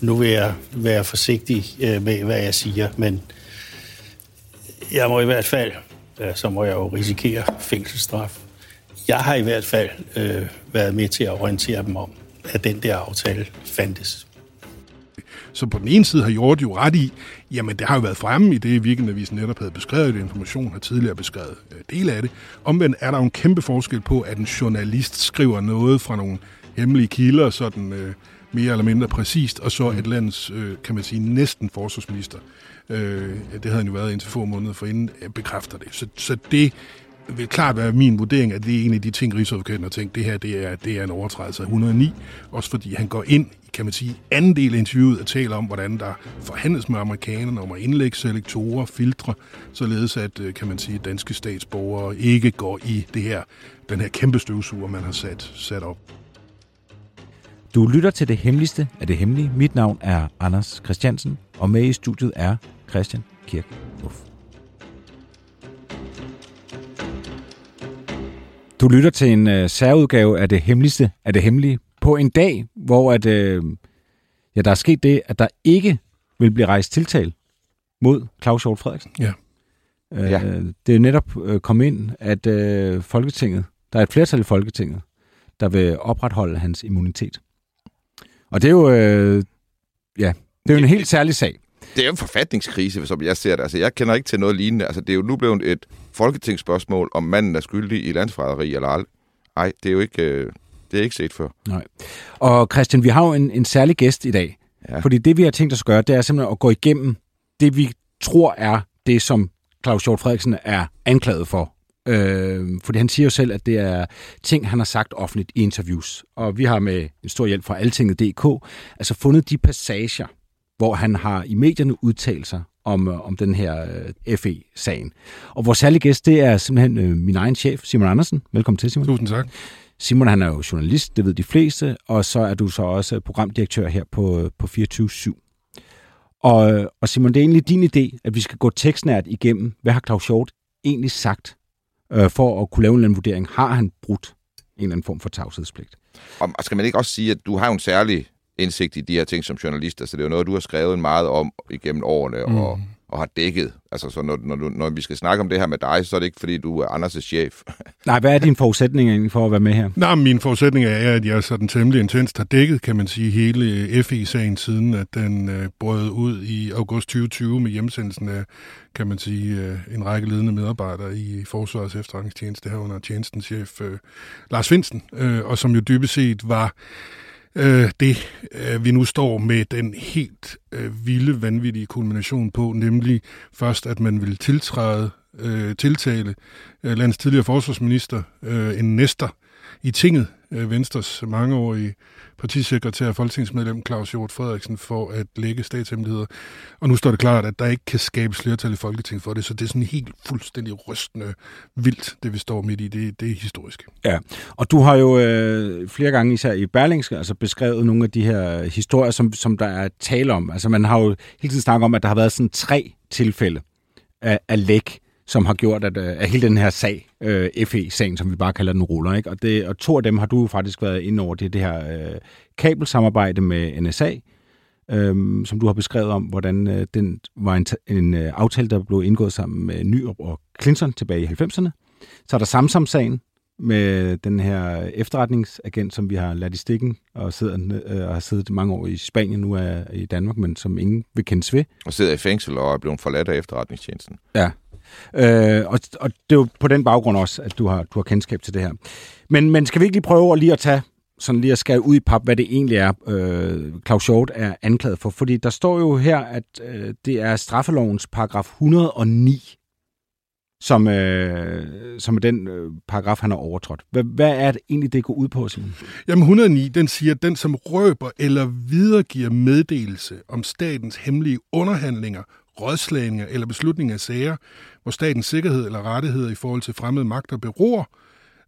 Nu vil jeg være forsigtig øh, med, hvad jeg siger, men jeg må i hvert fald, øh, så må jeg jo risikere fængselsstraf. Jeg har i hvert fald øh, været med til at orientere dem om, at den der aftale fandtes. Så på den ene side har Hjort jo ret i, jamen det har jo været fremme i det, Weekendavisen netop havde beskrevet, det information har tidligere beskrevet øh, del af det. Omvendt er der jo en kæmpe forskel på, at en journalist skriver noget fra nogle hemmelige kilder, sådan øh, mere eller mindre præcist, og så et landets, øh, kan man sige, næsten forsvarsminister, øh, det havde han jo været indtil få måneder forinden, øh, bekræfter det. Så, så det vil klart være min vurdering, at det er en af de ting, Rigsadvokaten har tænkt, det her det er, det er en overtrædelse af 109, også fordi han går ind i, kan man sige, anden del af interviewet og taler om, hvordan der forhandles med amerikanerne om at indlægge selektorer, filtre, således at, øh, kan man sige, danske statsborgere ikke går i det her, den her kæmpe støvsuger, man har sat, sat op. Du lytter til det hemmeligste af det hemmelige. Mit navn er Anders Christiansen, og med i studiet er Christian Kirk Uff. Du lytter til en uh, særudgave af det hemmeligste af det hemmelige på en dag, hvor at, uh, ja, der er sket det, at der ikke vil blive rejst tiltal mod Claus Hjort Frederiksen. Ja. Uh, ja. Det er netop uh, kommet ind, at uh, Folketinget, der er et flertal i Folketinget, der vil opretholde hans immunitet. Og det er jo, øh, ja, det er jo en helt særlig sag. Det er jo en forfatningskrise, som jeg ser det. Altså, jeg kender ikke til noget lignende. Altså, det er jo nu blevet et folketingsspørgsmål, om manden er skyldig i landsforræderi eller ej. Nej, det er jo ikke, øh, det er ikke set før. Nej. Og Christian, vi har jo en, en særlig gæst i dag. Ja. Fordi det, vi har tænkt os at gøre, det er simpelthen at gå igennem det, vi tror er det, som Claus Hjort Frederiksen er anklaget for Øh, fordi han siger jo selv, at det er ting, han har sagt offentligt i interviews. Og vi har med en stor hjælp fra altinget.dk altså fundet de passager, hvor han har i medierne udtalt sig om, om den her øh, FE-sagen. Og vores særlige gæst, det er simpelthen øh, min egen chef, Simon Andersen. Velkommen til, Simon. Tusind tak. Simon, han er jo journalist, det ved de fleste, og så er du så også programdirektør her på, på 24-7. Og, og Simon, det er egentlig din idé, at vi skal gå tekstnært igennem, hvad har Claus Hjort egentlig sagt øh, for at kunne lave en vurdering. Har han brudt en eller anden form for tavshedspligt? Og skal man ikke også sige, at du har en særlig indsigt i de her ting som journalist? Altså, det er jo noget, du har skrevet meget om igennem årene, mm. og, og har dækket. Altså, så når, når, når vi skal snakke om det her med dig, så er det ikke, fordi du er Anders' chef. Nej, hvad er din forudsætning egentlig for at være med her? Nej, min forudsætning er, at jeg sådan temmelig intenst har dækket, kan man sige, hele FE-sagen siden, at den øh, brød ud i august 2020 med hjemsendelsen af, kan man sige, øh, en række ledende medarbejdere i Forsvarets efterretningstjeneste herunder tjenestens chef øh, Lars Finsten, øh, og som jo dybest set var øh, det, øh, vi nu står med den helt øh, vilde, vanvittige kulmination på, nemlig først, at man vil tiltræde, øh, tiltale øh, landets tidligere forsvarsminister, øh, en næster i tinget, Øh, Venstres mangeårige partisekretær og folketingsmedlem Claus Hjort Frederiksen for at lægge statshemmeligheder. Og nu står det klart, at der ikke kan skabes flertal i Folketinget for det, så det er sådan helt fuldstændig rystende vildt, det vi står midt i. Det, det er historisk. Ja, og du har jo øh, flere gange især i Berlingske altså beskrevet nogle af de her historier, som, som der er tale om. Altså man har jo hele tiden snakket om, at der har været sådan tre tilfælde af, af læk, som har gjort, at, øh, at hele den her sag, øh, FE-sagen, som vi bare kalder den, ruller. Ikke? Og, det, og to af dem har du faktisk været inde over. Det er det her øh, kabelsamarbejde med NSA, øh, som du har beskrevet om, hvordan øh, den var en, en øh, aftale, der blev indgået sammen med Nyrup og Clinton tilbage i 90'erne. Så er der Samsam-sagen med den her efterretningsagent, som vi har ladt i stikken og, sidder, øh, og har siddet mange år i Spanien, nu er i Danmark, men som ingen vil kende ved. Og sidder i fængsel og er blevet forladt af efterretningstjenesten. Ja, Øh, og, og det er jo på den baggrund også, at du har, du har kendskab til det her. Men, men skal vi ikke lige prøve at lige at tage sådan lige at skære ud i pap, hvad det egentlig er, øh, Claus Hjort er anklaget for. Fordi der står jo her, at øh, det er straffelovens paragraf 109, som, øh, som er den øh, paragraf, han har overtrådt. Hvad, hvad er det egentlig, det går ud på, Simon? Jamen 109, den siger, at den som røber eller videregiver meddelelse om statens hemmelige underhandlinger, rådslagninger eller beslutninger af sager, hvor statens sikkerhed eller rettigheder i forhold til fremmede magter beror,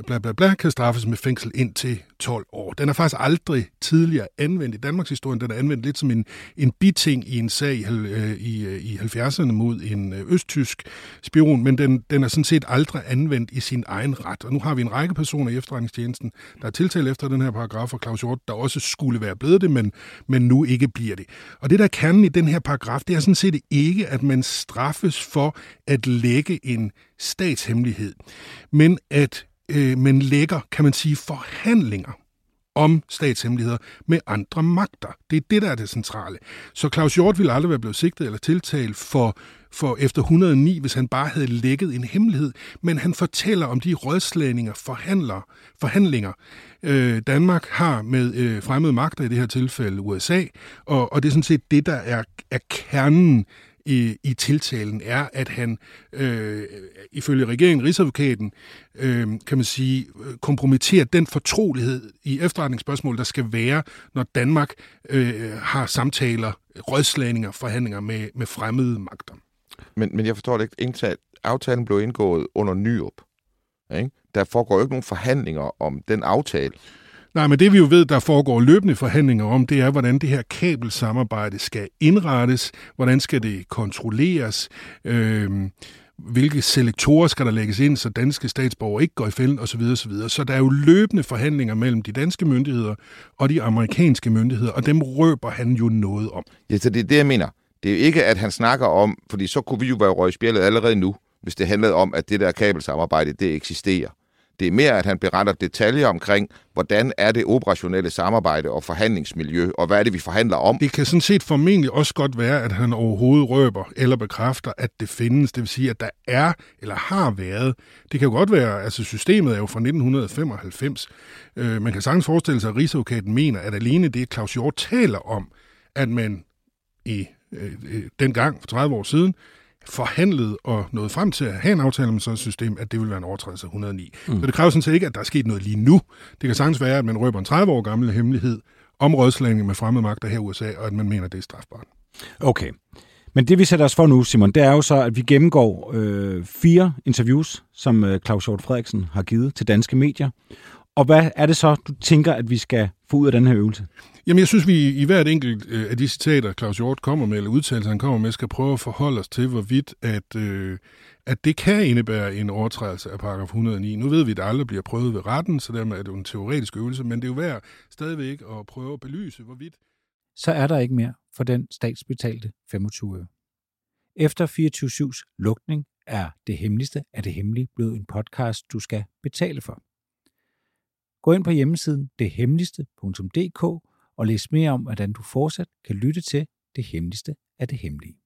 bla bla bla, kan straffes med fængsel ind til 12 år. Den er faktisk aldrig tidligere anvendt i Danmarks historie. Den er anvendt lidt som en, en biting i en sag i, øh, i, øh, i 70'erne mod en øh, østtysk spion, men den, den er sådan set aldrig anvendt i sin egen ret. Og nu har vi en række personer i efterretningstjenesten, der er tiltalt efter den her paragraf, og Claus Hjort, der også skulle være blevet det, men, men nu ikke bliver det. Og det, der er kernen i den her paragraf, det er sådan set ikke, at man straffes for at lægge en statshemmelighed, men at øh, men lægger, kan man sige, forhandlinger om statshemmeligheder med andre magter. Det er det, der er det centrale. Så Claus Hjort ville aldrig være blevet sigtet eller tiltalt for, for efter 109, hvis han bare havde lækket en hemmelighed, men han fortæller om de rådslagninger, forhandler, forhandlinger, øh, Danmark har med øh, fremmede magter, i det her tilfælde USA, og, og det er sådan set det, der er, er kernen i, i tiltalen er, at han øh, ifølge regeringen, Rigsadvokaten, øh, kan man sige, øh, kompromitterer den fortrolighed i efterretningsspørgsmål, der skal være, når Danmark øh, har samtaler, rådslagninger, forhandlinger med, med fremmede magter. Men, men jeg forstår det ikke. Indtalt, aftalen blev indgået under Nyrup. Ikke? Der foregår jo ikke nogen forhandlinger om den aftale. Nej, men det vi jo ved, der foregår løbende forhandlinger om, det er, hvordan det her kabelsamarbejde skal indrettes, hvordan skal det kontrolleres, øh, hvilke selektorer skal der lægges ind, så danske statsborgere ikke går i fælden osv. osv. Så der er jo løbende forhandlinger mellem de danske myndigheder og de amerikanske myndigheder, og dem røber han jo noget om. Ja, så det er det, jeg mener. Det er jo ikke, at han snakker om, fordi så kunne vi jo være røget i spjældet allerede nu, hvis det handlede om, at det der kabelsamarbejde, det eksisterer. Det er mere, at han beretter detaljer omkring, hvordan er det operationelle samarbejde og forhandlingsmiljø, og hvad er det, vi forhandler om. Det kan sådan set formentlig også godt være, at han overhovedet røber eller bekræfter, at det findes. Det vil sige, at der er eller har været. Det kan jo godt være, altså systemet er jo fra 1995. Øh, man kan sagtens forestille sig, at Rigsadvokaten mener, at alene det, Claus Hjort taler om, at man i øh, øh dengang den gang for 30 år siden forhandlet og nået frem til at have en aftale med sådan et system, at det vil være en overtrædelse af 109. Mm. Så det kræver sådan set ikke, at der er sket noget lige nu. Det kan sagtens være, at man røber en 30 år gammel hemmelighed om rådslagning med fremmede magter her i USA, og at man mener, at det er strafbart. Okay. Men det vi sætter os for nu, Simon, det er jo så, at vi gennemgår øh, fire interviews, som øh, Claus Hjort Frederiksen har givet til danske medier. Og hvad er det så, du tænker, at vi skal få ud af den her øvelse? Jamen, jeg synes, vi i hvert enkelt øh, af de citater, Claus Hjort kommer med, eller udtalelser, han kommer med, skal prøve at forholde os til, hvorvidt at, øh, at det kan indebære en overtrædelse af paragraf 109. Nu ved vi, at det aldrig bliver prøvet ved retten, så dermed er det jo en teoretisk øvelse, men det er jo værd stadigvæk at prøve at belyse, hvorvidt... Så er der ikke mere for den statsbetalte 25 øre. Efter 24-7's lukning er Det Hemmeligste af det Hemmelige blevet en podcast, du skal betale for. Gå ind på hjemmesiden dethemmeligste.dk og læs mere om, hvordan du fortsat kan lytte til det hemmeligste af det hemmelige.